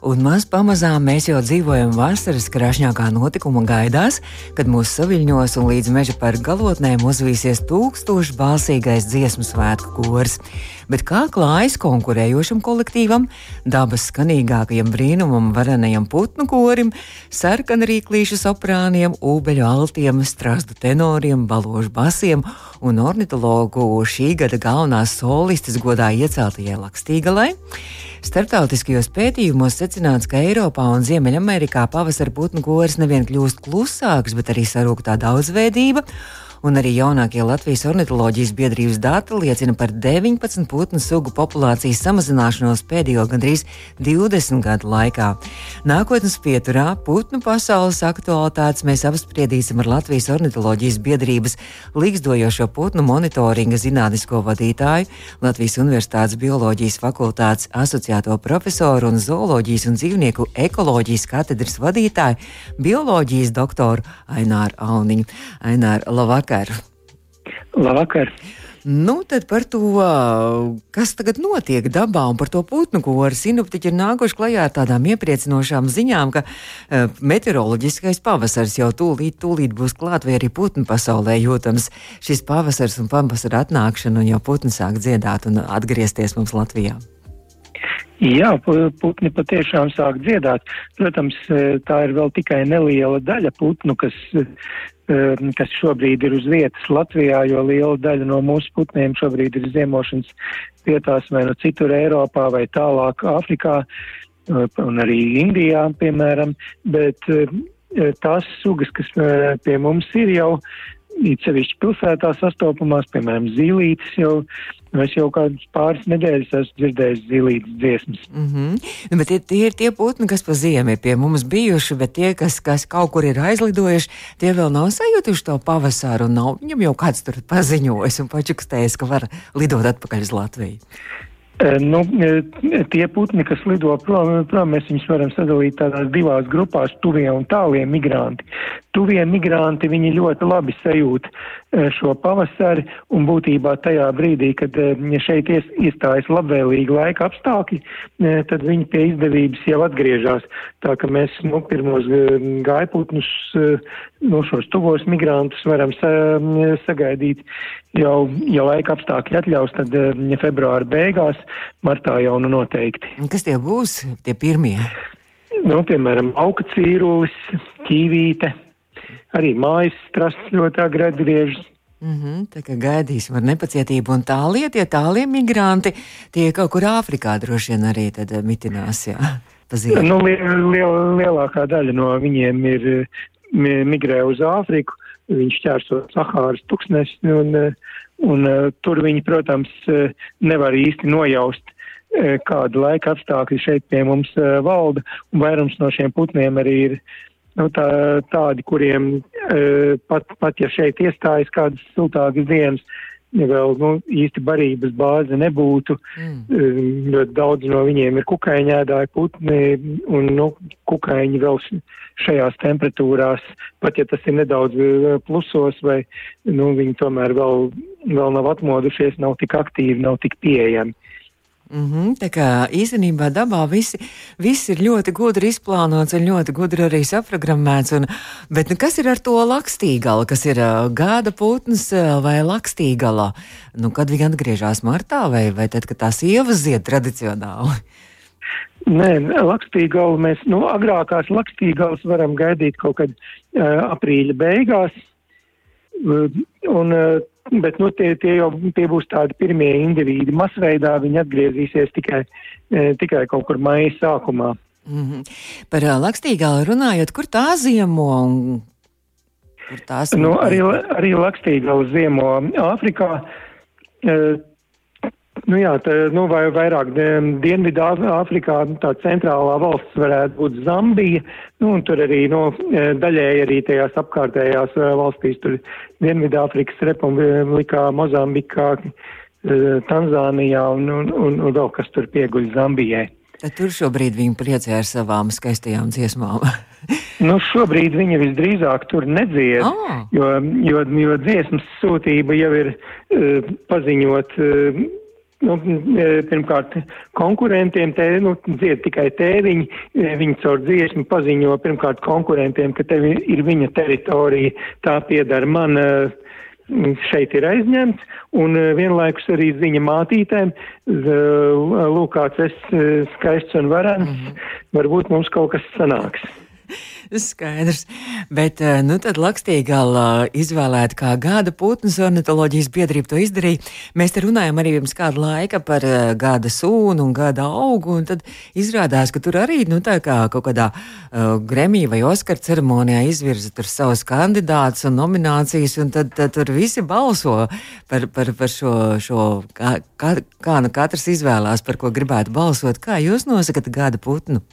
Un maz pamazām mēs jau dzīvojam vasaras krāšņākā notikuma gaidās, kad mūsu saviļņos un līdz meža par galotnēm uzvīsies tūkstošu balsīgais dziesmu svētku kors. Bet kā klājas konkurējošam kolektīvam, dabas skanīgākajam brīnumam, varenajam putnu korim, sarkanrīklīšu soprāniem, ūbeļu altiem, strāstu tenoriem, baložu basiem un ornitologu šī gada galvenās solistes godā ieceltajai Lakstīgalai? Startautiskajos pētījumos secināts, ka Eiropā un Ziemeļamerikā pavasara putnu koris nevien kļūst klusāks, bet arī sarūk tā daudzveidība un arī jaunākie Latvijas ornitoloģijas biedrības dati liecina par 19 putnu sugu populācijas samazināšanos pēdējo gandrīz 20 gadu laikā. Nākotnes pieturā putnu pasaules aktualitātes mēs apspriedīsim ar Latvijas ornitoloģijas biedrības līgzdojošo putnu monitoringa zinātnisko vadītāju, Latvijas Universitātes bioloģijas fakultātes asociēto profesoru un zooloģijas un dzīvnieku ekoloģijas katedras vadītāju, bioloģijas doktoru Aināru Auniņu. Aināru, labvakar! Labvakar! Labvakar! Nu, tad par to, kas tagad notiek dabā un par to putnu koru. Sinoptiķi ir nākuši klajā ar tādām iepriecinošām ziņām, ka uh, meteoroloģiskais pavasars jau tūlīt, tūlīt būs klāt, vai arī putnu pasaulē jūtams šis pavasars un pavasara atnākšana, un jau putni sāk dziedāt un atgriezties mums Latvijā. Jā, putni patiešām sāk dziedāt. Protams, e, tā ir vēl tikai neliela daļa putnu, kas Um, kas šobrīd ir uz vietas Latvijā, jo liela daļa no mūsu putniem šobrīd ir ziemošanas vietās vai no citur Eiropā vai tālāk Āfrikā uh, un arī Indijā, piemēram, bet uh, tās sugas, kas uh, pie mums ir jau it sevišķi pilsētā sastopamās, piemēram, zīlītes jau, nu, es jau kādus pāris nedēļas esmu dzirdējis zīlītes dziesmas. Mm -hmm. Bet tie, tie ir tie putni, kas pa ziemu ir pie mums bijuši, bet tie, kas, kas kaut kur ir aizlidojuši, tie vēl nav sajutuši to pavasaru nav viņam jau kāds tur paziņojis un pačukstējis, ka var lidot atpakaļ uz Latviju. Nu, tie putni, kas lido prom, prom, mēs viņus varam sadalīt tādās divās grupās - tuvie un tālie migranti. Tuvie migranti, viņi ļoti labi sajūt šo pavasari un būtībā tajā brīdī, kad šeit ies, iestājas labvēlīgi laika apstākļi, tad viņi pie izdevības jau atgriežas. Tā ka mēs nu, pirmos gaiputnus, nu, šos tuvos migrantus varam sa, sagaidīt jau, ja laika apstākļi atļaus, tad ja februāra beigās, martā jau nu noteikti. Kas tie būs, tie pirmie? Nu, piemēram, auga cīrulis, ķīvīte, arī mājas strasts ļoti agri atgriežas. Mm -hmm, tā kā gaidīsim ar nepacietību, un tālie, tie tālie migranti, tie kaut kur Āfrikā droši vien arī tad mitinās, jā, pazīst. Nu, li liel, lielākā daļa no viņiem ir migrē uz Āfriku, viņš ķērso Sahāras tuksnes, un, un tur viņi, protams, nevar īsti nojaust, kādu laika apstākļi šeit pie mums valda, un vairums no šiem putniem arī ir nu, tā, tādi, kuriem pat, pat ja šeit iestājas kādas siltākas dienas, ja vēl nu, īsti barības bāze nebūtu. Mm. Ļoti daudz no viņiem ir kukaiņēdāji putni, un nu, kukaiņi vēl šajās temperatūrās, pat ja tas ir nedaudz plusos, vai nu, viņi tomēr vēl, vēl nav atmodušies, nav tik aktīvi, nav tik pieejami. Mm -hmm, tā kā īstenībā dabā viss vis ir ļoti gudri izplānots un ļoti gudri arī saprogrammēts. Un, bet nu, kas ir ar to lakstīgalu, kas ir uh, gāda putns vai lakstīgala? Nu, kad viņi atgriežas martā vai, vai tad, kad tās ievas zied tradicionāli? Nē, lakstīgalu mēs, nu, agrākās lakstīgalas varam gaidīt kaut kad uh, aprīļa beigās. Uh, un, uh, Bet nu, tie, tie jau tie būs tādi pirmie indivīdi. Masveidā viņi atgriezīsies tikai, e, tikai kaut kur maija sākumā. Mm -hmm. Par uh, lakstīgālu runājot, kur tā ziemo un kur tās? Nu, arī, arī lakstīgālu ziemo Āfrikā. Nu jā, tā, nu vai vairāk Dienvidā Āfrikā, nu, tā centrālā valsts varētu būt Zambija, nu un tur arī, nu, e, daļēji arī tajās apkārtējās e, valstīs, tur Dienvidāfrikas republikā, Mozambikā, e, Tanzānijā un, un, un, un vēl kas tur pieguļ Zambijai. Tad tur šobrīd viņi priecē ar savām skaistajām dziesmām. nu, šobrīd viņa visdrīzāk tur nedzied, oh. jo, jo, jo dziesmas sūtība jau ir uh, paziņot. Uh, Nu, pirmkārt, konkurentiem te nu, dzied tikai tēviņi. Viņi caur dziesmu paziņo pirmkārt konkurentiem, ka te ir viņa teritorija, tā piedara man. Uh, šeit ir aizņemts, un vienlaikus arī ziņa mātītēm, lūk, kāds es skaists un varens, mm -hmm. varbūt mums kaut kas sanāks. Skaidrs. Bet, eh, nu, tad Lakstīgala izvēlēta kā gada putnas ornitoloģijas biedrība to izdarīja. Mēs te runājam arī pirms kāda laika par eh, gada sūnu un gada augu, un tad izrādās, ka tur arī, nu, tā kā kaut kādā uh, Gremija vai Oskar ceremonijā izvirza tur savus kandidātus un nominācijas, un tad, tad tur visi balso par, par, par šo, šo kā, kā, kā nu katrs izvēlās, par ko gribētu balsot. Kā jūs nosakat gada putnu?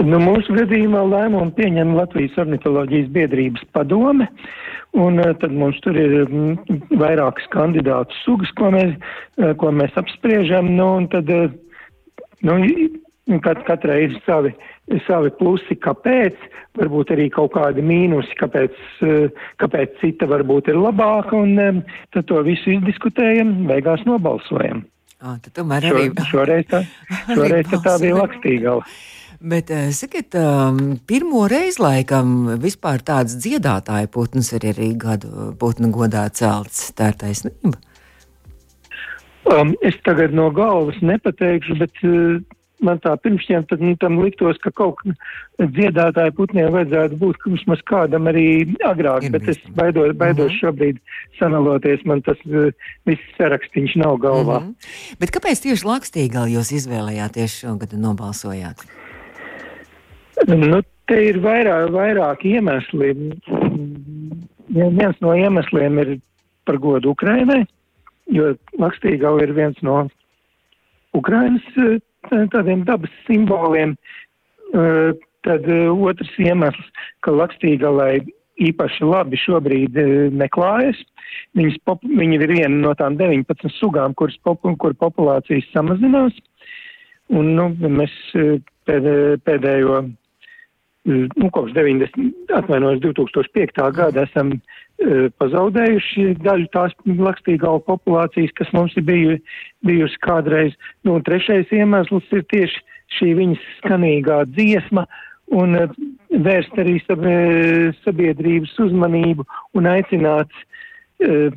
Nu, mūsu gadījumā lēmumu pieņem Latvijas ornitoloģijas biedrības padome, un uh, tad mums tur ir um, vairākas kandidātu sugas, ko mēs, uh, ko mēs apspriežam, nu, un tad, uh, nu, kat, katrai ir savi, savi plusi, kāpēc, varbūt arī kaut kādi mīnusi, kāpēc, kāpēc cita varbūt ir labāka, un tad to visu izdiskutējam, beigās nobalsojam. Ah, tad tomēr arī. Šo, šoreiz tā, šoreiz tā bija lakstīgala. Bet, eh, sakiet, um, pirmo reizi laikam vispār tāds dziedātāja putns ir arī gadu putnu godā celts. Tā ir taisnība. Um, es tagad no galvas nepateikšu, bet uh, man tā pirmšķiem tad, nu, tam liktos, ka kaut kā dziedātāja putniem vajadzētu būt vismaz kādam arī agrāk, ir bet es baidos, baidos uh -huh. šobrīd sanaloties, man tas uh, viss sarakstīns nav galvā. Uh mhm. -huh. Bet kāpēc tieši Lakstīgali jūs izvēlējāties šogad un nobalsojāt? Nu, te ir vairāk, vairāk iemesli. Viens no iemesliem ir par godu Ukrainai, jo Lakstīgau ir viens no Ukrainas eh, tādiem dabas simboliem. Eh, tad eh, otrs iemesls, ka Lakstīgalai īpaši labi šobrīd neklājas. Viņas pop, viņa ir viena no tām 19 sugām, kuras pop, kur populācijas samazinās. Un, nu, mēs pēdējo nu, kopš 90, atvainojos, 2005. gada esam uh, pazaudējuši daļu tās lakstīgālu populācijas, kas mums ir biju, bijusi kādreiz. Nu, un trešais iemesls ir tieši šī viņas skanīgā dziesma un uh, vērst arī sab sabiedrības uzmanību un aicināt. Uh,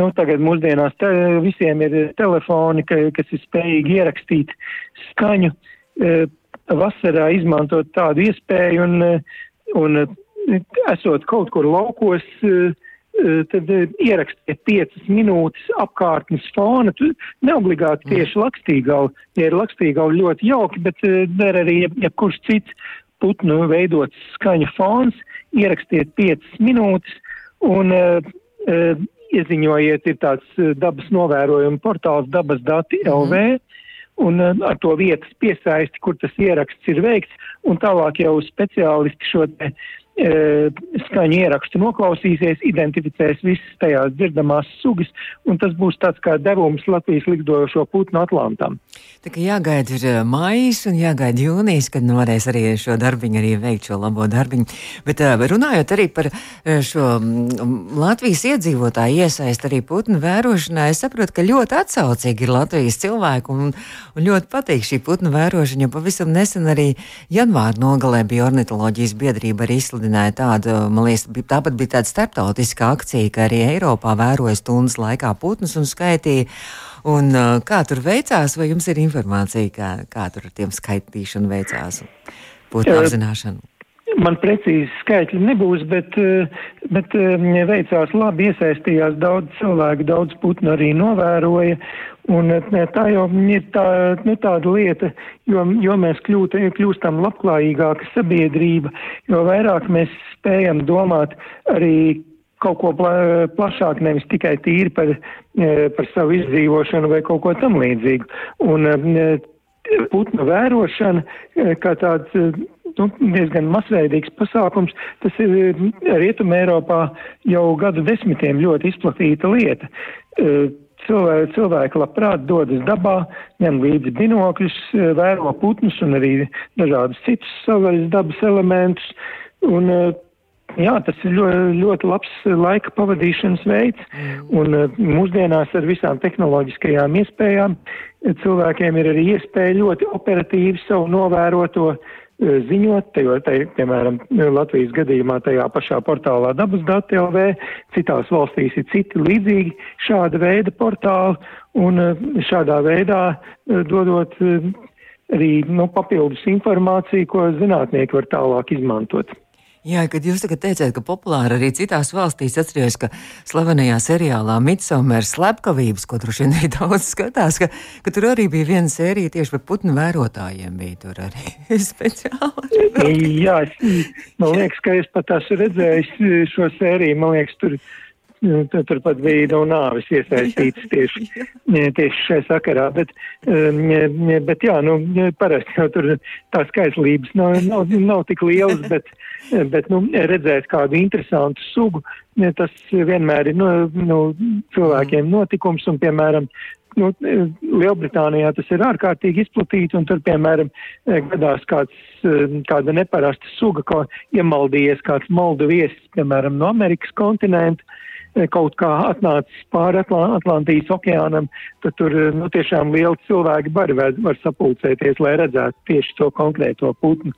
nu, tagad mūsdienās te, visiem ir telefoni, ka, kas ir spējīgi ierakstīt skaņu. Vasarā izmantot tādu iespēju un, un esot kaut kur laukos, tad ierakstiet piecas minūtes apkārtnes fona. Tu neobligāti mm. tieši lakstīgauli. Ja ir lakstīgauli ļoti jauki, bet der arī jebkurš ja cits putnu veidots skaņa fons, ierakstiet piecas minūtes un uh, uh, ieziņojiet, ir tāds dabas novērojuma portāls dabas dati mm. Un uh, ar to vietas piesaisti, kur tas ieraksts ir veikts, un tālāk jau speciālisti šo skaņu ierakstu noklausīsies, identificēs visas tajās dzirdamās sugas, un tas būs tāds kā devums Latvijas likdojošo putnu Atlantam. Tā kā jāgaida ir e, maijs un jāgaida jūnijas, kad nu varēs arī šo darbiņu arī veikt, šo labo darbiņu. Bet e, runājot arī par šo Latvijas iedzīvotāju iesaist arī putnu vērošanā, es saprotu, ka ļoti atsaucīgi ir Latvijas cilvēku un, un ļoti patīk šī putnu vērošana, jo pavisam nesen arī janvāra nogalē bija ornitoloģijas biedrība arī izsludināta izsludināja tādu, man liekas, tāpat bija tāda starptautiska akcija, ka arī Eiropā vēroja stundas laikā putnus un skaitīja. Un, uh, kā tur veicās, vai jums ir informācija, kā, kā tur ar tiem skaitīšanu veicās? Putnu apzināšanu. Man precīzi skaitļi nebūs, bet, bet veicās labi, iesaistījās daudz cilvēku, daudz putnu arī novēroja. Un tā jau ir tā, nu, tāda lieta, jo, jo mēs kļūt, kļūstam labklājīgāka sabiedrība, jo vairāk mēs spējam domāt arī kaut ko pla, plašāk, nevis tikai tīri par, par savu izdzīvošanu vai kaut ko tam līdzīgu. Un putnu vērošana kā tāds nu, diezgan masveidīgs pasākums. Tas ir Rietumē Eiropā jau gadu desmitiem ļoti izplatīta lieta. cilvēki, cilvēki labprāt dodas dabā, ņem līdzi binokļus, vēro putnus un arī dažādus citus savvaļas dabas elementus. Un, Jā, tas ir ļoti, ļoti labs laika pavadīšanas veids, un mūsdienās ar visām tehnoloģiskajām iespējām cilvēkiem ir arī iespēja ļoti operatīvi savu novēroto ziņot, jo, te, piemēram, Latvijas gadījumā tajā pašā portālā dabas dati LV, citās valstīs ir citi līdzīgi šāda veida portāli, un šādā veidā dodot arī nu, papildus informāciju, ko zinātnieki var tālāk izmantot. Jā, kad jūs tagad teicāt, ka populāri arī citās valstīs atcerieties, ka slavenajā seriālā Midsummer slepkavības, ko droši vien arī daudz skatās, ka, ka tur arī bija viena sērija tieši par putnu vērotājiem bija tur arī speciāli. Jā, man liekas, ka es pat esmu redzējis šo sēriju, man liekas, tur Nu, turpat bija no nāvis iesaistīts tieši, tieši šajā sakarā. Bet, bet jā, nu, parasti jau tur tās skaislības nav, nav, nav tik lielas, bet, bet nu, redzēt kādu interesantu sugu, tas vienmēr ir nu, nu, cilvēkiem notikums un, piemēram, nu, Lielbritānijā tas ir ārkārtīgi izplatīts, un tur, piemēram, gadās kāds, kāda neparasta suga, ko iemaldījies kāds moldu viesis, piemēram, no Amerikas kontinenta, kaut kā atnācis pāri Atlantijas okeānam, tad tur nu, tiešām liela cilvēki var, var sapulcēties, lai redzētu tieši to konkrēto putnu.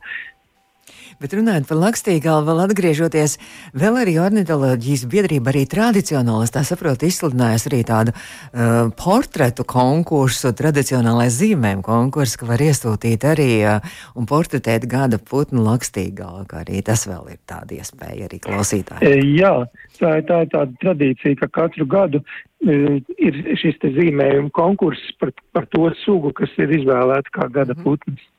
Bet runājot par lakstīgalu, vēl atgriežoties, vēl arī ornitoloģijas biedrība arī tradicionāli, es tā saprotu, izsludinājusi arī tādu uh, portretu konkursu, tradicionālais zīmēm konkursu, ka var iesūtīt arī uh, un portretēt gada putnu lakstīgalu, kā arī tas vēl ir tāda iespēja arī klausītājiem. E, jā, tā ir, tā tāda tradīcija, ka katru gadu uh, ir šis zīmējuma konkurss par, par to sugu, kas ir izvēlēta kā gada -hmm. putns.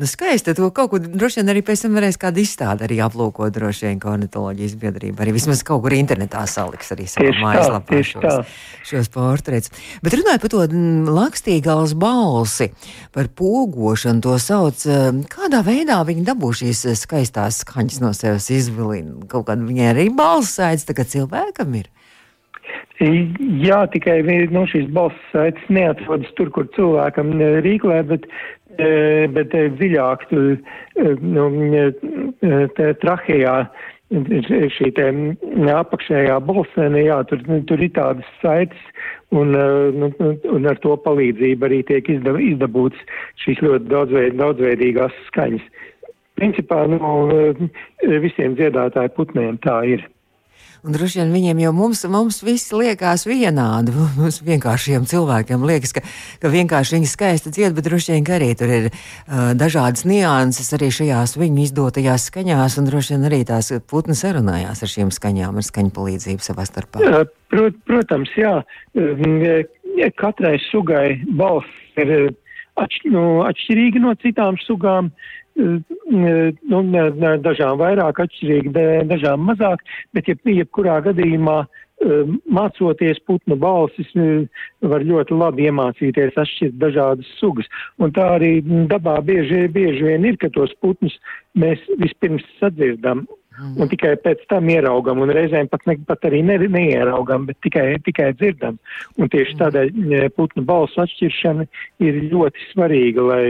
Nu, skaisti. To kaut kur droši vien arī pēc tam varēs kādu izstādi arī aplūkot, droši vien, kā ornitoloģijas biedrība. Arī vismaz kaut kur internetā saliks arī savā mājaslapā šos, šos portretus. Bet runājot par to mm, lakstīgās balsi, par pogošanu, to sauc, eh, kādā veidā viņi dabū šīs skaistās skaņas no sevis izvilina. Kaut kāda viņai arī balss sēdz, tā kā cilvēkam ir. Jā, tikai nu, šīs balss saites neatrodas tur, kur cilvēkam rīklē, bet bet dziļāk nu, trahejā šī te apakšējā balsēne, jā, tur, tur ir tādas saites, un, nu, un ar to palīdzību arī tiek izdab, izdabūts šīs ļoti daudzveid, daudzveidīgās skaņas. Principā, nu, visiem dziedātāju putniem tā ir. Un droši vien viņiem jau mums, mums viss liekas vienādi. Mums vienkāršiem cilvēkiem liekas, ka, ka vienkārši viņi skaisti dzied, bet droši vien arī tur ir uh, dažādas nianses arī šajās viņu izdotajās skaņās, un droši vien arī tās putnas sarunājās ar šīm skaņām, ar skaņu palīdzību savā starpā. Jā, prot, protams, jā. Katrai sugai balss ir atš, nu, atšķirīga no citām sugām. Uh, nu, dažām vairāk atšķirīgi, dažām mazāk, bet jeb, jebkurā gadījumā um, mācoties putnu balsis, var ļoti labi iemācīties atšķirt dažādas sugas. Un tā arī dabā bieži, bieži vien ir, ka tos putnus mēs vispirms sadzirdam. Un tikai pēc tam ieraugam, un reizēm pat, ne, pat arī ne, neieraugam, bet tikai, tikai dzirdam. Un tieši tādēļ putnu balsu atšķiršana ir ļoti svarīga, lai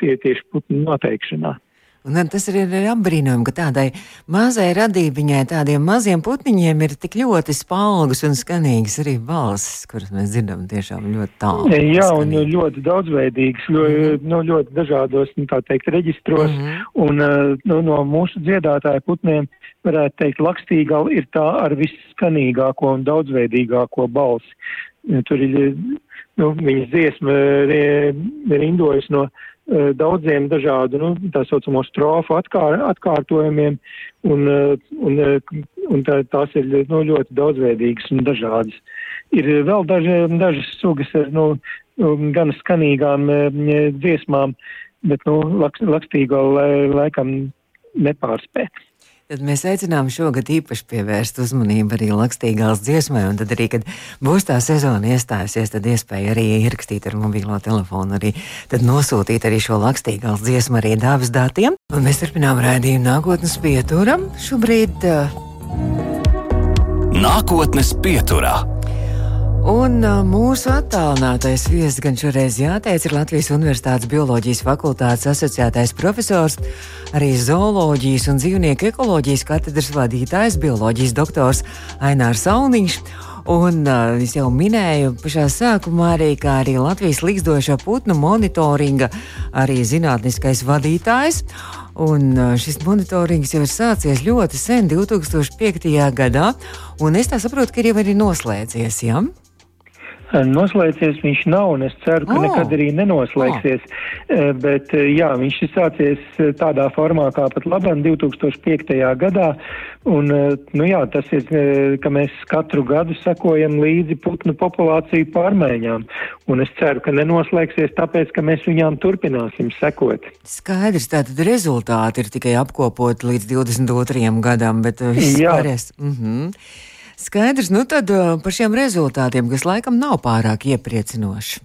tie tieši putnu noteikšanā. Un tas ir arī apbrīnojami, ka tādai mazai radībiņai, tādiem maziem putniņiem ir tik ļoti spalgas un skanīgas arī balsis, kuras mēs dzirdam tiešām ļoti tālu. Jā, un skanīgi. ļoti daudzveidīgas, ļoti, mm -hmm. no ļoti dažādos, nu, tā teikt, reģistros. Mm -hmm. Un nu, no mūsu dziedātāju putniem, varētu teikt, lakstīgā ir tā ar visskanīgāko un daudzveidīgāko balsi. Tur ir, nu, viņas dziesma rindojas no Eh, daudziem dažādu, nu, tā saucamo strofu atkār, atkārtojumiem, un, eh, un, eh, un tā, tās ir nu, ļoti daudzveidīgas un dažādas. Ir vēl daži, dažas sugas ar nu, gan skanīgām dziesmām, bet nu, lakstīgo laikam nepārspēt. Tad mēs aicinām šogad īpaši pievērst uzmanību arī lakstīgās dziesmai, un tad arī, kad būs tā sezona iestājusies, tad iespēja arī ierakstīt ar mobilo telefonu, arī tad nosūtīt arī šo lakstīgās dziesmu arī dāvas datiem. Un mēs turpinām rādījumu nākotnes pieturam. Šobrīd uh... nākotnes pieturā. Un mūsu attālinātais viesis gan šoreiz jāteic ir Latvijas Universitātes bioloģijas fakultātes asociētais profesors, arī zooloģijas un dzīvnieku ekoloģijas katedras vadītājs, bioloģijas doktors Ainārs Sauniņš. Un uh, es jau minēju pašā sākumā arī, kā arī Latvijas līgzdošo putnu monitoringa arī zinātniskais vadītājs. Un šis monitorings jau ir sācies ļoti sen, 2005. gadā, un es tā saprotu, ka ir jau arī noslēdzies. Ja? Noslēdzies viņš nav, un es ceru, ka oh. nekad arī nenoslēgsies. Oh. Bet jā, viņš ir sācies tādā formā kā pat labam 2005. gadā. Un, nu jā, tas ir, ka mēs katru gadu sekojam līdzi putnu populāciju pārmaiņām. Un es ceru, ka nenoslēgsies tāpēc, ka mēs viņām turpināsim sekot. Skaidrs, tātad rezultāti ir tikai apkopot līdz 22. gadam, bet viss pārējais. Mm -hmm. Skaidrs, nu tad par šiem rezultātiem, kas laikam nav pārāk iepriecinoši.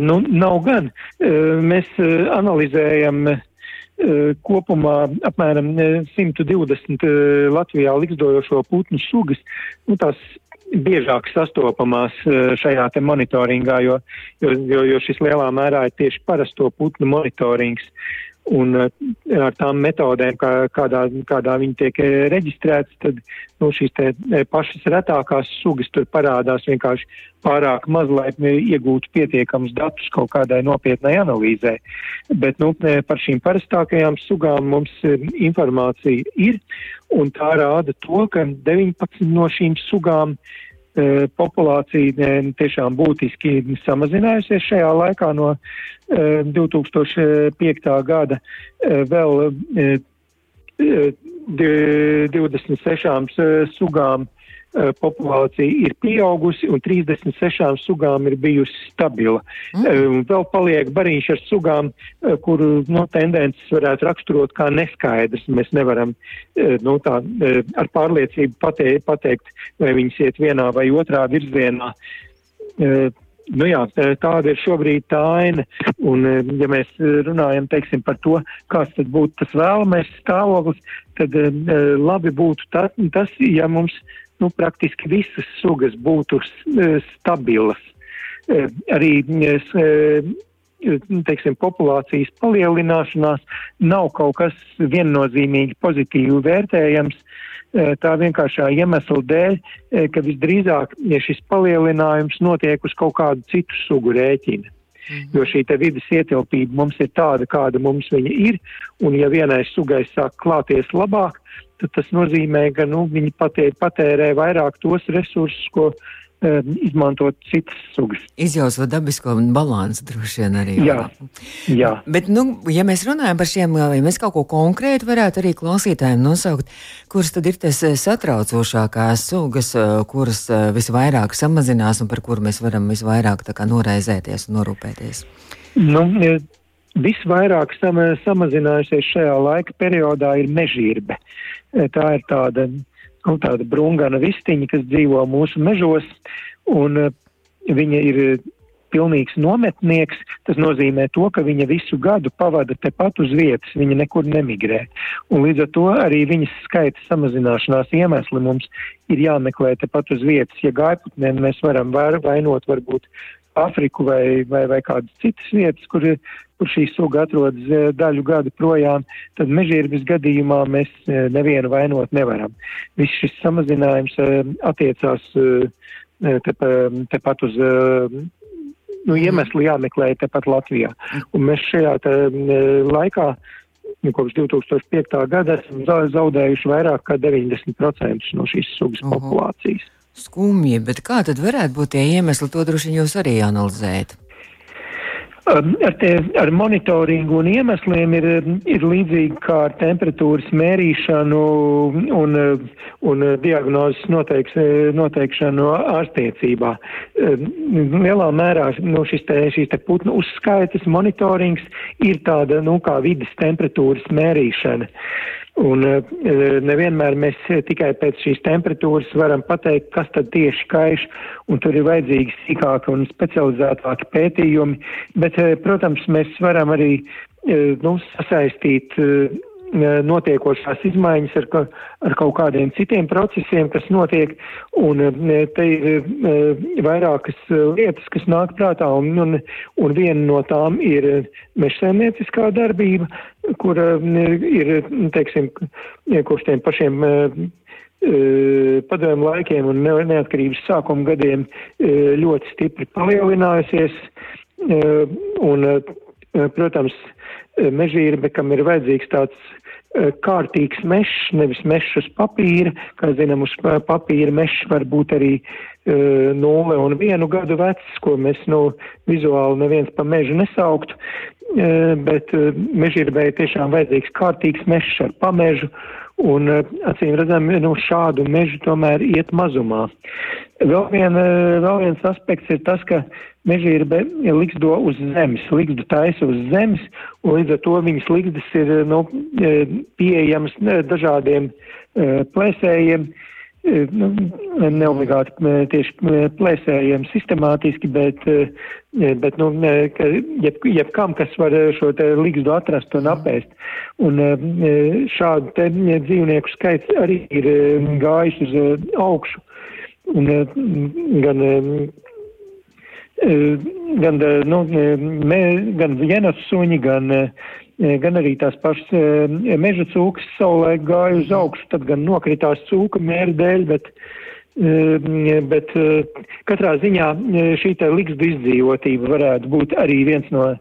Nu, nav gan. Mēs analizējam kopumā apmēram 120 Latvijā likstojošo putnu sugas. Nu, tās biežāk sastopamās šajā te monitoringā, jo, jo, jo, šis lielā mērā ir tieši parasto putnu monitorings. Un eh, ar tām metodēm, kā, kādā, kādā viņi tiek eh, reģistrētas, tad nu, šīs eh, pašas retākās sugas tur parādās vienkārši pārāk maz, lai iegūtu pietiekamus datus kaut kādai nopietnai analīzē. Bet nu, par šīm parastākajām sugām mums informācija ir, un tā rāda to, ka 19 no šīm sugām E, populācija tiešām būtiski samazinājusies šajā laikā no 2005. E, gada e, vēl 26 sugām Eh, populācija ir pieaugusi un 36 sugām ir bijusi stabila. Mm. Vēl paliek bariņš ar sugām, eh, kuru no, tendences varētu raksturot kā neskaidrs. Mēs nevaram nu, tā, ar pārliecību pateikt, pateikt, vai viņas iet vienā vai otrā virzienā. Nu jā, tāda ir šobrīd tā aina, un ja mēs runājam, teiksim, par to, kāds tad būtu tas vēlamais stāvoklis, tad labi būtu tas, ja mums nu, praktiski visas sugas būtu e, stabilas. E, arī e, teiksim, populācijas palielināšanās nav kaut kas viennozīmīgi pozitīvi vērtējams. Tā vienkāršā iemesla dēļ, ka visdrīzāk ja šis palielinājums notiek uz kaut kādu citu sugu rēķina. Mhm. Jo šī vidas ietilpība mums ir tāda, kāda mums viņa ir, un ja vienai sugai sāk klāties labāk, tad tas nozīmē, ka nu, viņi patē, patērē vairāk tos resursus, ko um, izmantot citas sugas. Izjaucot dabisko balansu droši vien arī. Jā, jā. Bet, nu, ja mēs runājam par šiem, ja mēs kaut ko konkrētu varētu arī klausītājiem nosaukt, kuras tad ir tas eh, satraucošākās sugas, eh, kuras eh, visvairāk samazinās un par kur mēs varam visvairāk kā, noraizēties un norūpēties? Nu, Visvairāk sam, samazinājusies šajā laika periodā ir mežīrbe. Tā ir tāda, nu, tāda brungana vistiņa, kas dzīvo mūsu mežos, un uh, viņa ir pilnīgs nometnieks. Tas nozīmē to, ka viņa visu gadu pavada tepat uz vietas, viņa nekur nemigrē. Un līdz ar to arī viņas skaita samazināšanās iemesli mums ir jāmeklē tepat uz vietas. Ja gaiputnēm mēs varam vainot varbūt Afriku vai, vai, vai kādas citas vietas, kur, kur šī suga atrodas eh, daļu gadu projām, tad mežģīrbas gadījumā mēs eh, nevienu vainot nevaram. Viss šis samazinājums eh, attiecās tepat te uz nu, iemeslu jāmeklē tepat Latvijā. Un mēs šajā te, laikā, nu, kopš 2005. gada, esam zaudējuši vairāk kā 90% no šīs sugas uh -huh. populācijas skumji, bet kā tad varētu būt tie iemesli, to droši vien jūs arī analizējat? Ar, te, ar monitoringu un iemesliem ir, ir līdzīgi kā ar temperatūras mērīšanu un, un diagnozes noteiks, noteikšanu ārstniecībā. Lielā mērā no šis te, šīs te putnu uzskaitas monitorings ir tāda, nu, kā vidas temperatūras mērīšana. Un e, nevienmēr mēs tikai pēc šīs temperatūras varam pateikt, kas tad tieši kaiš, un tur ir vajadzīgi sīkāki un specializētāki pētījumi, bet, protams, mēs varam arī nu, sasaistīt notiekošās izmaiņas ar, ar kaut kādiem citiem procesiem, kas notiek, un te ir vairākas lietas, kas nāk prātā, un, un, un viena no tām ir mežsēmnieciskā darbība, kur ir, teiksim, kopš tiem pašiem padomu laikiem un neatkarības sākuma gadiem ļoti stipri palielinājusies. Un, protams, mežīrbe, kam ir vajadzīgs tāds kārtīgs mešs, nevis mešs uz papīra. Kā zinām, uz papīra mešs var būt arī uh, nulle un vienu gadu vecs, ko mēs nu, vizuāli neviens pa mežu nesauktu. Uh, bet ir tiešām vajadzīgs kārtīgs mešs ar pamežu. Un acīm redzam, nu, šādu mežu tomēr iet mazumā. Vēl, vien, vēl viens aspekts ir tas, ka mežīrbe liksdo uz zemes, likstu taisa uz zemes, un līdz ar to viņas liksdas ir nu, e, pieejamas dažādiem e, plēsējiem, e, nu, neobligāti tieši plēsējiem sistemātiski, bet, bet nu, jeb, jebkam, kas var šo te likstu atrast un apēst. Un šādu te dzīvnieku skaits arī ir gājis uz augšu. Un, gan gan, eh, nu, eh, me, gan vienas suņi, gan, gan arī tās pašas meža cūkas savulaik gāja uz augšu, tad gan nokritās cūka mēra dēļ, bet, bet katrā ziņā šī te likstu izdzīvotība varētu būt arī viens no,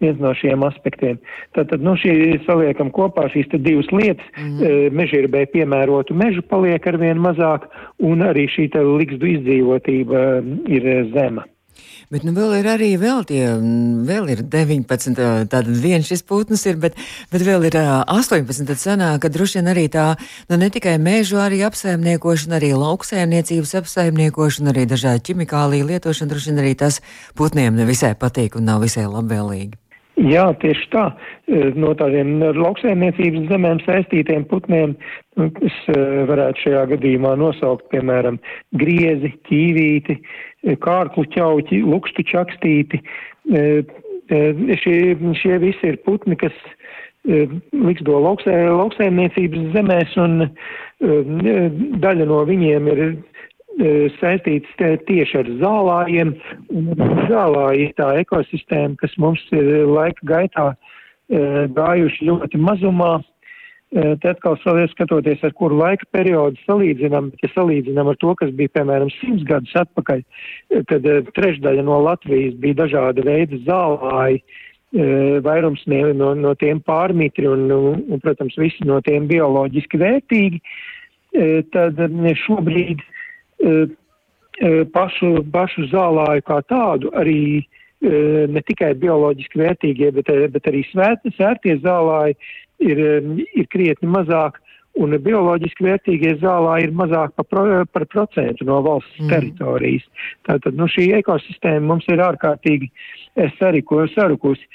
viens no šiem aspektiem. Tātad, nu, šī saliekam kopā šīs te divas lietas, mm. mežirbē piemērotu mežu paliek arvien mazāk, un arī šī te likstu izdzīvotība ir zema. Bet nu, vēl ir arī vēl tie, vēl ir 19, tātad viens šis putns ir, bet, bet vēl ir 18, tad sanāk, ka droši vien arī tā, nu ne tikai mēžu arī apsaimniekošana, arī lauksēmniecības apsaimniekošana, arī dažādi ķimikālija lietošana, droši vien arī tas putniem nevisai patīk un nav visai labvēlīgi. Jā, tieši tā. No tādiem lauksaimniecības zemēm saistītiem putniem, es varētu šajā gadījumā nosaukt, piemēram, griezi, ķīvīti, kārklu ķauķi, lukstu čakstīti. Šie, šie visi ir putni, kas liksdo lauksē, lauksaimniecības zemēs, un daļa no viņiem ir saistīts tieši ar zālājiem. Zālāji ir tā ekosistēma, kas mums ir laika gaitā gājuši ļoti mazumā. Te atkal skatoties, ar kuru laika periodu salīdzinām, ja salīdzinām ar to, kas bija, piemēram, simts gadus atpakaļ, kad trešdaļa no Latvijas bija dažāda veida zālāji, vairums no, no tiem pārmitri un, un, protams, visi no tiem bioloģiski vērtīgi, tad šobrīd pašu, pašu zālāju kā tādu arī ne tikai bioloģiski vērtīgie, bet, bet arī svērtie zālāji ir, ir krietni mazāk, un bioloģiski vērtīgie zālā ir mazāk par, pro, par procentu no valsts mm. teritorijas. Tātad nu, šī ekosistēma mums ir ārkārtīgi sariko, sarukusi.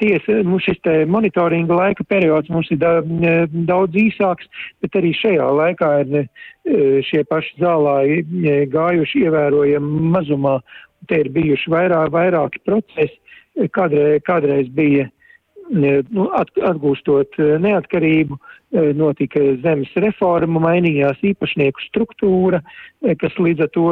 Tiesa, nu, šis monitoringa laika periods mums ir da, daudz īsāks, bet arī šajā laikā ir šie paši zālāji gājuši ievērojami mazumā. Te ir bijuši vairāk, vairāki procesi. Kādreiz, kādreiz bija nu, atgūstot eh, neatkarību, eh, notika zemes reforma, mainījās īpašnieku struktūra, eh, kas līdz ar to,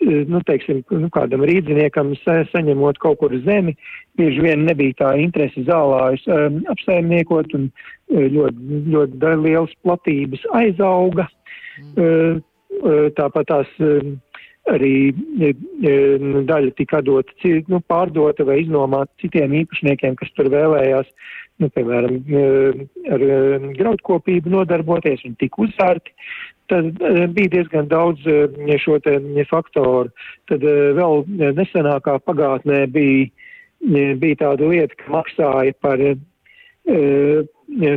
nu, teiksim, nu, kādam rīdziniekam sa saņemot kaut kur zemi, bieži vien nebija tā interese zālājus um, apsaimniekot un ļoti, ļoti lielas platības aizauga. Mm. Tāpat tās uh, arī e, e, daļa tika dota, nu, pārdota vai iznomāta citiem īpašniekiem, kas tur vēlējās, nu, piemēram, e, ar graudkopību nodarboties un tika uzsārti. Tad bija diezgan daudz šo te faktoru. Tad vēl nesenākā pagātnē bija, bija tāda lieta, ka maksāja par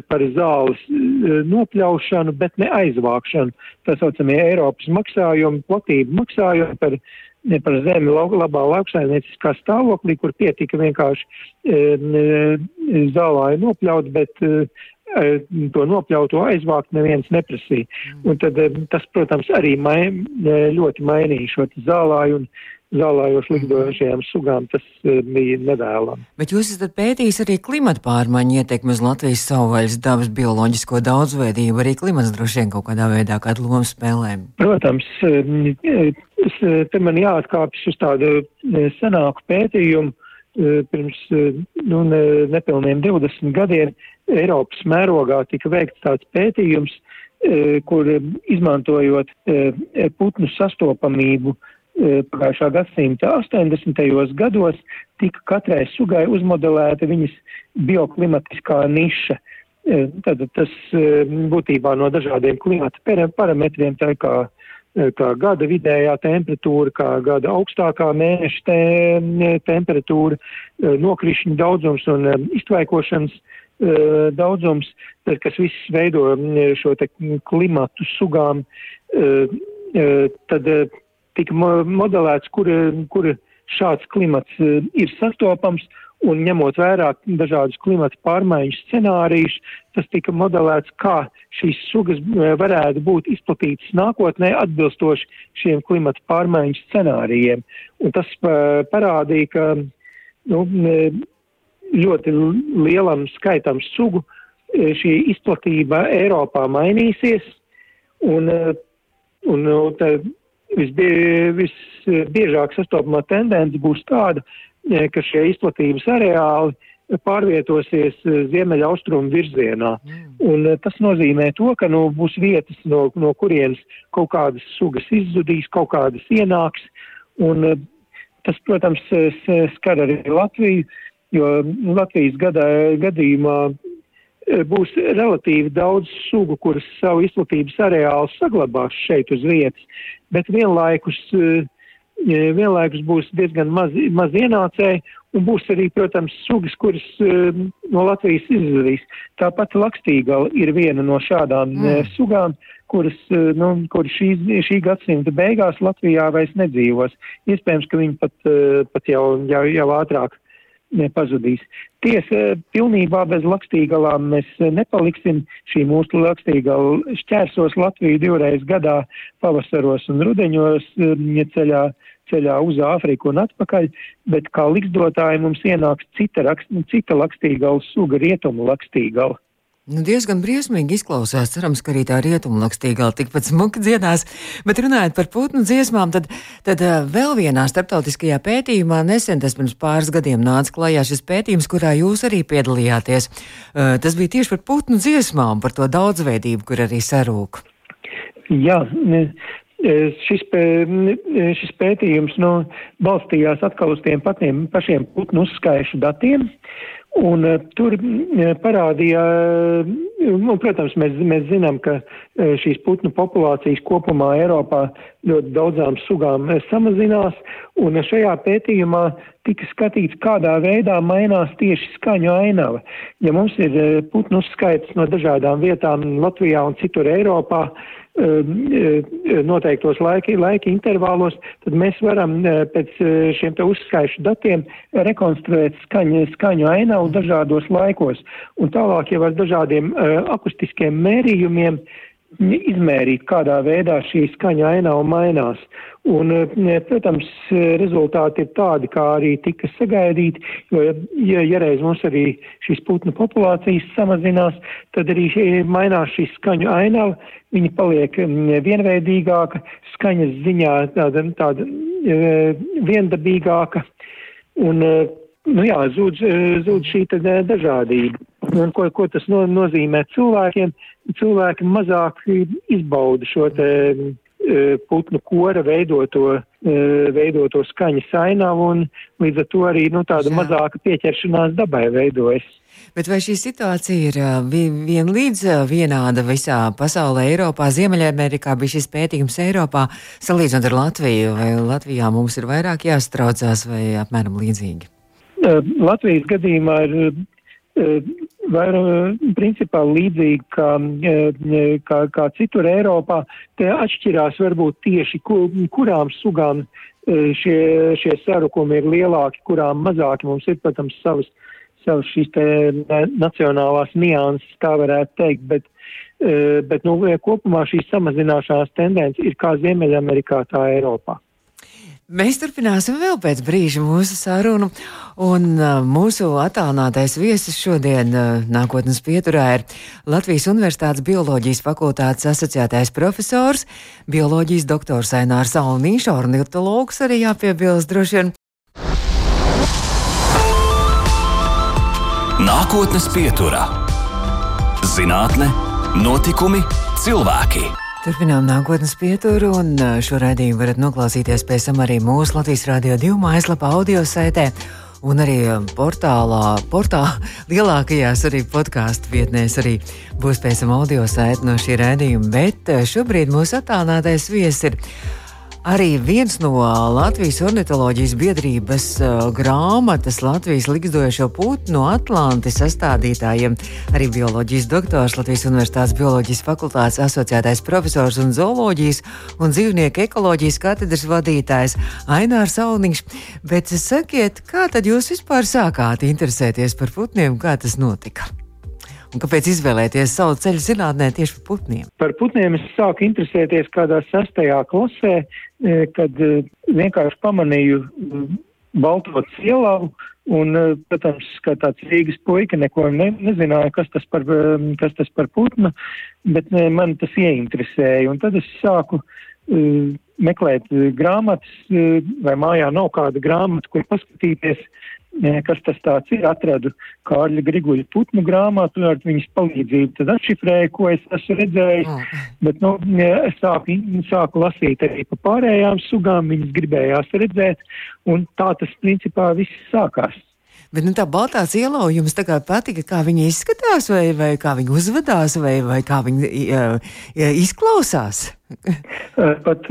par zāles e, nopļaušanu, bet ne aizvākšanu. Tā saucamie Eiropas maksājumi, platība maksājumi par, par zemi labā lauksaimnieciskā stāvoklī, kur pietika vienkārši e, e, zālāju nopļaut, bet e, to nopļauto aizvākt neviens neprasīja. Un tad tas, protams, arī mai, ļoti mainīja šo zālāju un zālājoši likdošajām sugām, tas bija nevēlami. Bet jūs esat pētījis arī klimata pārmaiņu ietekmi uz Latvijas savvaļas dabas bioloģisko daudzveidību, arī klimats droši vien kaut kādā veidā kādu lomu spēlē. Protams, te man jāatkāpjas uz tādu senāku pētījumu pirms nu, nepilniem 20 gadiem Eiropas mērogā tika veikts tāds pētījums, kur izmantojot putnu sastopamību pagājušā gadsimta 80. gados, tika katrai sugai uzmodelēta viņas bioklimatiskā niša. Tad tas būtībā no dažādiem klimata parametriem, tā kā Eh, kā gada vidējā temperatūra, kā gada augstākā mēneša te, temperatūra, eh, nokrišņu daudzums un eh, iztvaikošanas daudzums, kas viss veido šo te klimatu sugām, tad tika modelēts, kur, kur šāds klimats ir sastopams un ņemot vērā dažādus klimata pārmaiņu scenārijus, tas tika modelēts, kā šīs sugas e, varētu būt izplatītas nākotnē atbilstoši šiem klimata pārmaiņu scenārijiem. Un tas e, parādīja, ka nu, ļoti lielam skaitam sugu šī izplatība Eiropā mainīsies, un, un nu, visbie, visbiežāk sastopamā tendence būs tāda, ka šie izplatības areāli pārvietosies eh, ziemeļa austrumu virzienā. Mm. Un eh, tas nozīmē to, ka nu, būs vietas, no, no kurienes kaut kādas sugas izzudīs, kaut kādas ienāks. Un tas, protams, skar arī Latviju, jo Latvijas gadā, gadījumā būs relatīvi daudz sugu, kuras savu izplatības areālu saglabās šeit uz vietas, bet vienlaikus uh, vienlaikus būs diezgan maz, maz ienācēji un būs arī, protams, sugas, kuras uh, no Latvijas izzudīs. Tāpat lakstīgala ir viena no šādām mm. uh, sugām, kuras, nu, kuras šī, šī gadsimta beigās Latvijā vairs nedzīvos. Iespējams, ka viņi pat, pat jau, jau, jau ātrāk pazudīs. Tiesa, pilnībā bez lakstīgalām mēs nepaliksim. Šī mūsu lakstīgala šķērsos Latviju divreiz gadā, pavasaros un rudeņos ceļā, ceļā uz Āfriku un atpakaļ, bet kā liksdotāji mums ienāks cita, cita lakstīgala suga, rietumu lakstīgala. Nu, diezgan briesmīgi izklausās. Cerams, ka arī tā rietumlakstīgā tikpat smuki dziedās. Bet runājot par putnu dziesmām, tad, tad uh, vēl vienā starptautiskajā pētījumā nesen tas pirms pāris gadiem nāca klajā šis pētījums, kurā jūs arī piedalījāties. Uh, tas bija tieši par putnu dziesmām, par to daudzveidību, kur arī sarūk. Jā, šis, pē, šis pētījums nu, balstījās atkal uz tiem patiem pašiem putnu uzskaišu datiem. Un uh, tur uh, parādīja, uh, nu, protams, mēs, mēs zinām, ka šīs putnu populācijas kopumā Eiropā ļoti daudzām sugām samazinās, un šajā pētījumā tika skatīts, kādā veidā mainās tieši skaņu ainava. Ja mums ir putnu skaits no dažādām vietām Latvijā un citur Eiropā, uh, noteiktos laika, laika intervālos, tad mēs varam uh, pēc uh, šiem uzskaišu datiem rekonstruēt skaņu, skaņu ainavu dažādos laikos. Un tālāk jau ar dažādiem akustiskiem mērījumiem izmērīt, kādā veidā šī skaņa ainava mainās. Un, protams, rezultāti ir tādi, kā arī tika sagaidīti, jo, ja, ja reiz mums arī šīs putnu populācijas samazinās, tad arī mainās šī skaņu ainava, viņa paliek vienveidīgāka, skaņas ziņā tāda, tāda viendabīgāka. Un, nu jā, zūd, zūd šī dažādība. Un ko, ko tas no, nozīmē cilvēkiem? Cilvēki mazāk izbauda šo te E, putnu kora veidoto, e, veidoto skaņas ainavu un līdz ar to arī nu, tāda Jā. mazāka pieķeršanās dabai veidojas. Bet vai šī situācija ir e, vienlīdz vienāda visā pasaulē, Eiropā, Ziemeļamerikā bija šis pētījums Eiropā, salīdzinot ar Latviju, vai Latvijā mums ir vairāk jāstraucās vai apmēram līdzīgi? Latvijas gadījumā ir vairāk principā līdzīgi kā, kā, kā citur Eiropā. Te atšķirās varbūt tieši, kur, kurām sugām šie, šie sarukumi ir lielāki, kurām mazāki. Mums ir, protams, savas, savas šīs te nacionālās nianses, tā varētu teikt, bet, bet nu, kopumā šīs samazināšanās tendence ir kā Ziemeļamerikā, tā Eiropā. Mēs turpināsim vēl pēc brīža mūsu sarunu. Un uh, mūsu attālinātais viesis šodien uh, nākotnes pieturā ir Latvijas Universitātes bioloģijas fakultātes asociētais profesors, bioloģijas doktors Ainārs Alnīšs, ornitologs arī jāpiebilst droši vien. Nākotnes pieturā - zinātne, notikumi, cilvēki. Turpinām nākotnes pieturu, un šo raidījumu varat noklausīties pēc tam arī mūsu Latvijas Rādio 2 mājaslapā audio saitē. Un arī portālā, portālā lielākajās arī podkāstu vietnēs arī būs pēc tam audio saite no šī raidījuma. Bet šobrīd mūsu attālinātais viesis ir Arī viens no Latvijas ornitoloģijas biedrības uh, grāmatas Latvijas likstojošo putnu Atlantis sastādītājiem, arī bioloģijas doktors, Latvijas Universitātes bioloģijas fakultātes asociētais profesors un zooloģijas un dzīvnieku ekoloģijas katedras vadītājs Ainārs Auniņš. Bet sakiet, kā tad jūs vispār sākāt interesēties par putniem, kā tas notika? Un kāpēc izvēlēties savu ceļu zinātnē tieši par putniem? Par putniem es sāku interesēties kādā sastajā klasē, e, kad e, vienkārši pamanīju e, balto cielavu. Un, protams, kā tāds Rīgas puika neko ne, nezināja, kas tas, par, kas tas par putnu, bet man tas ieinteresēja. Un tad es sāku uh, meklēt grāmatas, uh, vai mājā nav kāda grāmata, kur paskatīties, kas tas tāds ir, atradu Kārļa Griguļa putnu grāmatu, ar viņas palīdzību. Tad atšifrēju, ko es esmu redzējis, oh. bet, nu, es sāku, sāku lasīt arī pa pārējām sugām, viņas gribējās redzēt, un tā tas principā viss sākās. Bet nu, tā baltā ciela jums tā kā patika, kā viņa izskatās, vai, vai kā viņa uzvedās, vai, vai kā viņa uh, izklausās? pat,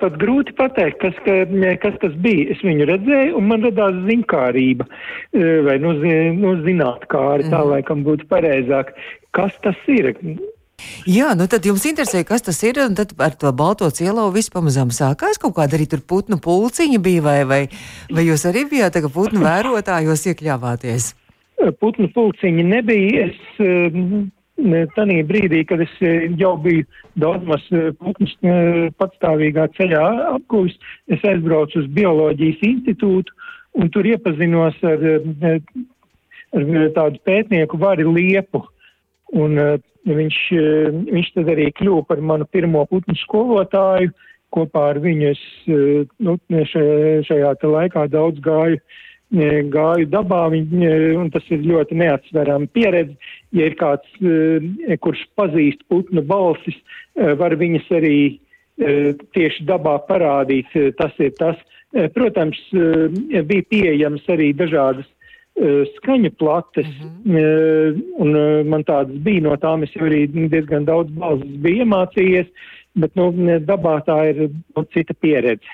pat grūti pateikt, kas, ka, kas tas bija. Es viņu redzēju, un man radās zinkārība, vai nu, nu zinātkāri, tā mhm. laikam būtu pareizāk. Kas tas ir? Jā, nu tad jums interesē, kas tas ir, un tad ar to balto cielo viss pamazām sākās. Kaut kāda arī tur putnu pulciņa bija, vai, vai, vai jūs arī bijāt putnu vērotājos iekļāvāties? Putnu pulciņa nebija. Es, Tanī brīdī, kad es jau biju daudz maz putnus patstāvīgā ceļā apgūst, es aizbraucu uz bioloģijas institūtu un tur iepazinos ar, ar tādu pētnieku Vari Liepu. Un Viņš, eh, viņš tad arī kļuva par manu pirmo putnu skolotāju. Kopā ar viņu es eh, nu, šajā, šajā laikā daudz gāju, eh, gāju dabā, viņ, un tas ir ļoti neatsverama pieredze. Ja ir kāds, kurš pazīst putnu balsis, var viņas arī tieši dabā parādīt. Tas ir tas. Protams, bija pieejams arī dažādas skaņu plates, mm -hmm. un man tādas bija, no tām es jau arī diezgan daudz balsis biju iemācījies, bet, nu, dabā tā ir nu, cita pieredze.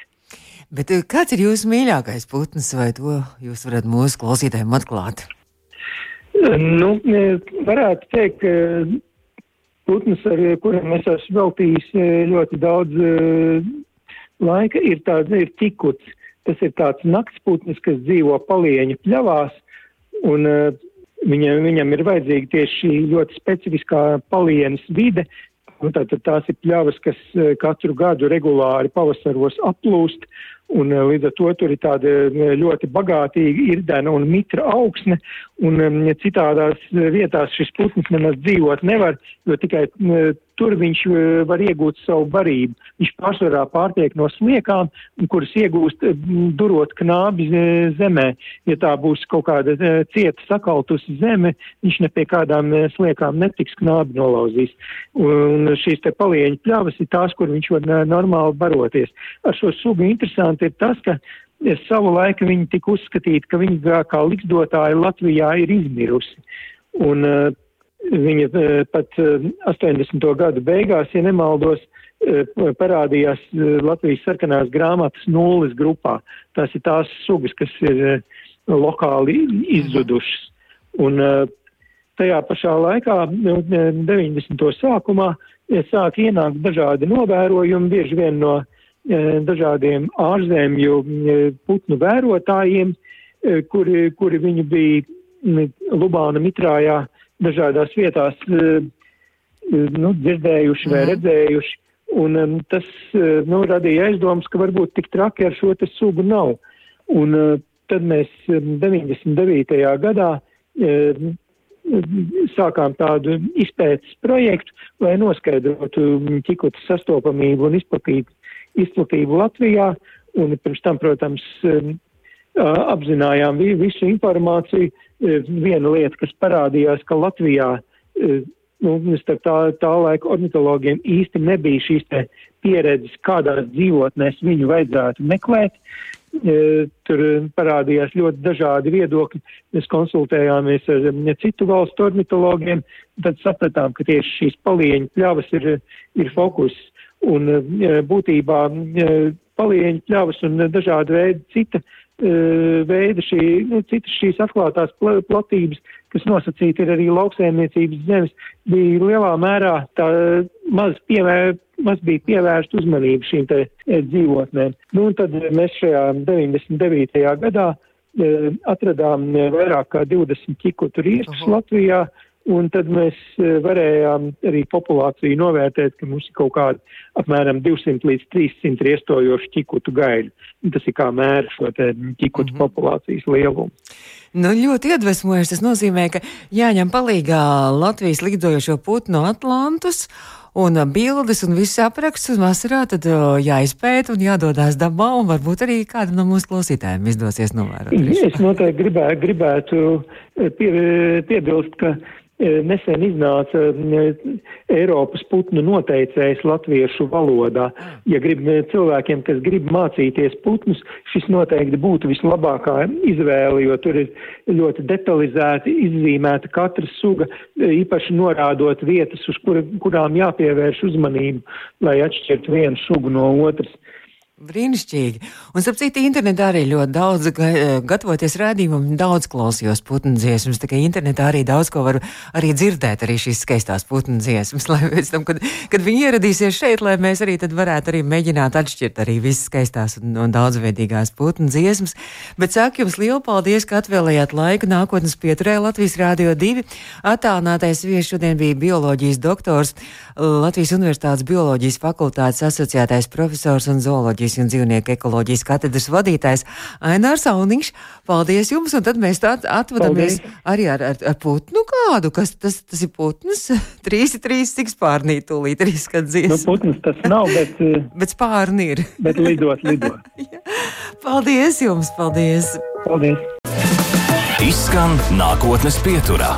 Bet kāds ir jūsu mīļākais putns, vai to jūs varat mūsu klausītājiem atklāt? Nu, varētu teikt, ka putns, ar kuriem es esmu veltījis ļoti daudz laika, ir tāds, ir tikuts. Tas ir tāds naktsputnis, kas dzīvo palieņu pļavās, Un uh, viņa, viņam ir vajadzīga tieši šī ļoti specifiskā palienas vide. Tātad tās ir pļavas, kas uh, katru gadu regulāri pavasaros aplūst, un uh, līdz ar to tur ir tāda ļoti bagātīga irdena un mitra augsne, un citādās vietās šis putns nemaz dzīvot nevar, jo tikai tur viņš var iegūt savu barību. Viņš pārsvarā pārtiek no sliekām, kuras iegūst durot knābi zemē. Ja tā būs kaut kāda cieta sakaltusi zeme, viņš ne pie kādām sliekām netiks knābi nolauzīs. Un šīs te palieņu pļavas ir tās, kur viņš var normāli baroties. Ar šo sugu interesanti ir tas, ka Es savu laiku viņi tika uzskatīti, ka viņi kā liksdotāji Latvijā ir izmirusi. Un uh, viņa uh, pat uh, 80. gadu beigās, ja nemaldos, uh, parādījās Latvijas sarkanās grāmatas nulles grupā. Tās ir tās sugas, kas ir lokāli izzudušas. Un tajā pašā laikā, nu, 90. sākumā, sāk ienākt dažādi novērojumi, bieži vien no dažādiem ārzemju putnu vērotājiem, kuri, kuri viņu bija Lubāna mitrājā dažādās vietās nu, dzirdējuši vai mhm. redzējuši. Un um, tas uh, nu, radīja aizdomas, ka varbūt tik traki ar šo sugu nav. Un uh, tad mēs 99. Um, gadā uh, sākām tādu izpētes projektu, lai noskaidrotu ķikutu sastopamību un izplatību, izplatību Latvijā. Un pirms tam, protams, um, apzinājām visu informāciju. Viena lieta, kas parādījās, ka Latvijā nu, starp tā, tā laika ornitologiem īsti nebija šīs pieredzes, kādās dzīvotnēs viņu vajadzētu meklēt. E, tur parādījās ļoti dažādi viedokļi. Mēs konsultējāmies ar citu valstu ornitologiem, tad sapratām, ka tieši šīs palieņu pļavas ir, ir fokus. Un būtībā palieņu pļavas un dažādi veidi cita veida šī, nu, citas šīs atklātās platības, kas nosacīti ir arī lauksēmniecības zemes, bija lielā mērā tā maz, piemēr, maz bija pievērst uzmanību šīm te dzīvotnēm. Nu, un tad mēs šajā 99. gadā atradām vairāk kā 20 ķikutu rīstus Latvijā, Un tad mēs e, varējām arī populāciju novērtēt, ka mums ir kaut kādi apmēram 200 līdz 300 riestojoši ķikutu gaļu. Tas ir kā mēra šo ķikutu mm -hmm. populācijas lielumu. Nu, ļoti iedvesmojoši. Tas nozīmē, ka jāņem palīgā Latvijas lidojošo putnu Atlantus un bildes un viss apraksts uz vasarā, tad jāizpēta un jādodās dabā, un varbūt arī kādam no mūsu klausītājiem izdosies novērot. Es noteikti gribētu, gribētu pie, piebilst, ka E, nesen iznāca e, Eiropas putnu noteicējs latviešu valodā. Ja grib e, cilvēkiem, kas grib mācīties putnus, šis noteikti būtu vislabākā izvēle, jo tur ir ļoti detalizēti izzīmēta katra suga, īpaši norādot vietas, uz kur, kurām jāpievērš uzmanību, lai atšķirtu vienu sugu no otras. Brīnišķīgi. Un, ap citu, internetā arī ļoti daudz, gatavoties rādījumam, daudz klausījos putnu dziesmas. Tā kā internetā arī daudz ko var arī dzirdēt, arī šīs skaistās putnu dziesmas, lai pēc tam, kad, kad viņi ieradīsies šeit, lai mēs arī tad varētu arī mēģināt atšķirt arī visas skaistās un, un daudzveidīgās putnu dziesmas. Bet saku jums lielu paldies, ka atvēlējāt laiku nākotnes pieturē Latvijas Rādio 2. Atālinātais viesis šodien bija bioloģijas doktors, Latvijas Universitātes bioloģijas fakultātes asociētais profesors un zooloģijas bioloģijas un dzīvnieku ekoloģijas katedras vadītājs Ainārs Auniņš. Paldies jums, un tad mēs tā atvadamies Paldies. arī ar, ar, ar putnu kādu, kas tas, tas ir putns. trīs, trīs, cik spārnī tūlīt arī skadzies. Nu, putns tas nav, bet. Eh, bet spārni ir. bet lidot, lidot. paldies jums, paldies. Paldies. Izskan nākotnes pieturā.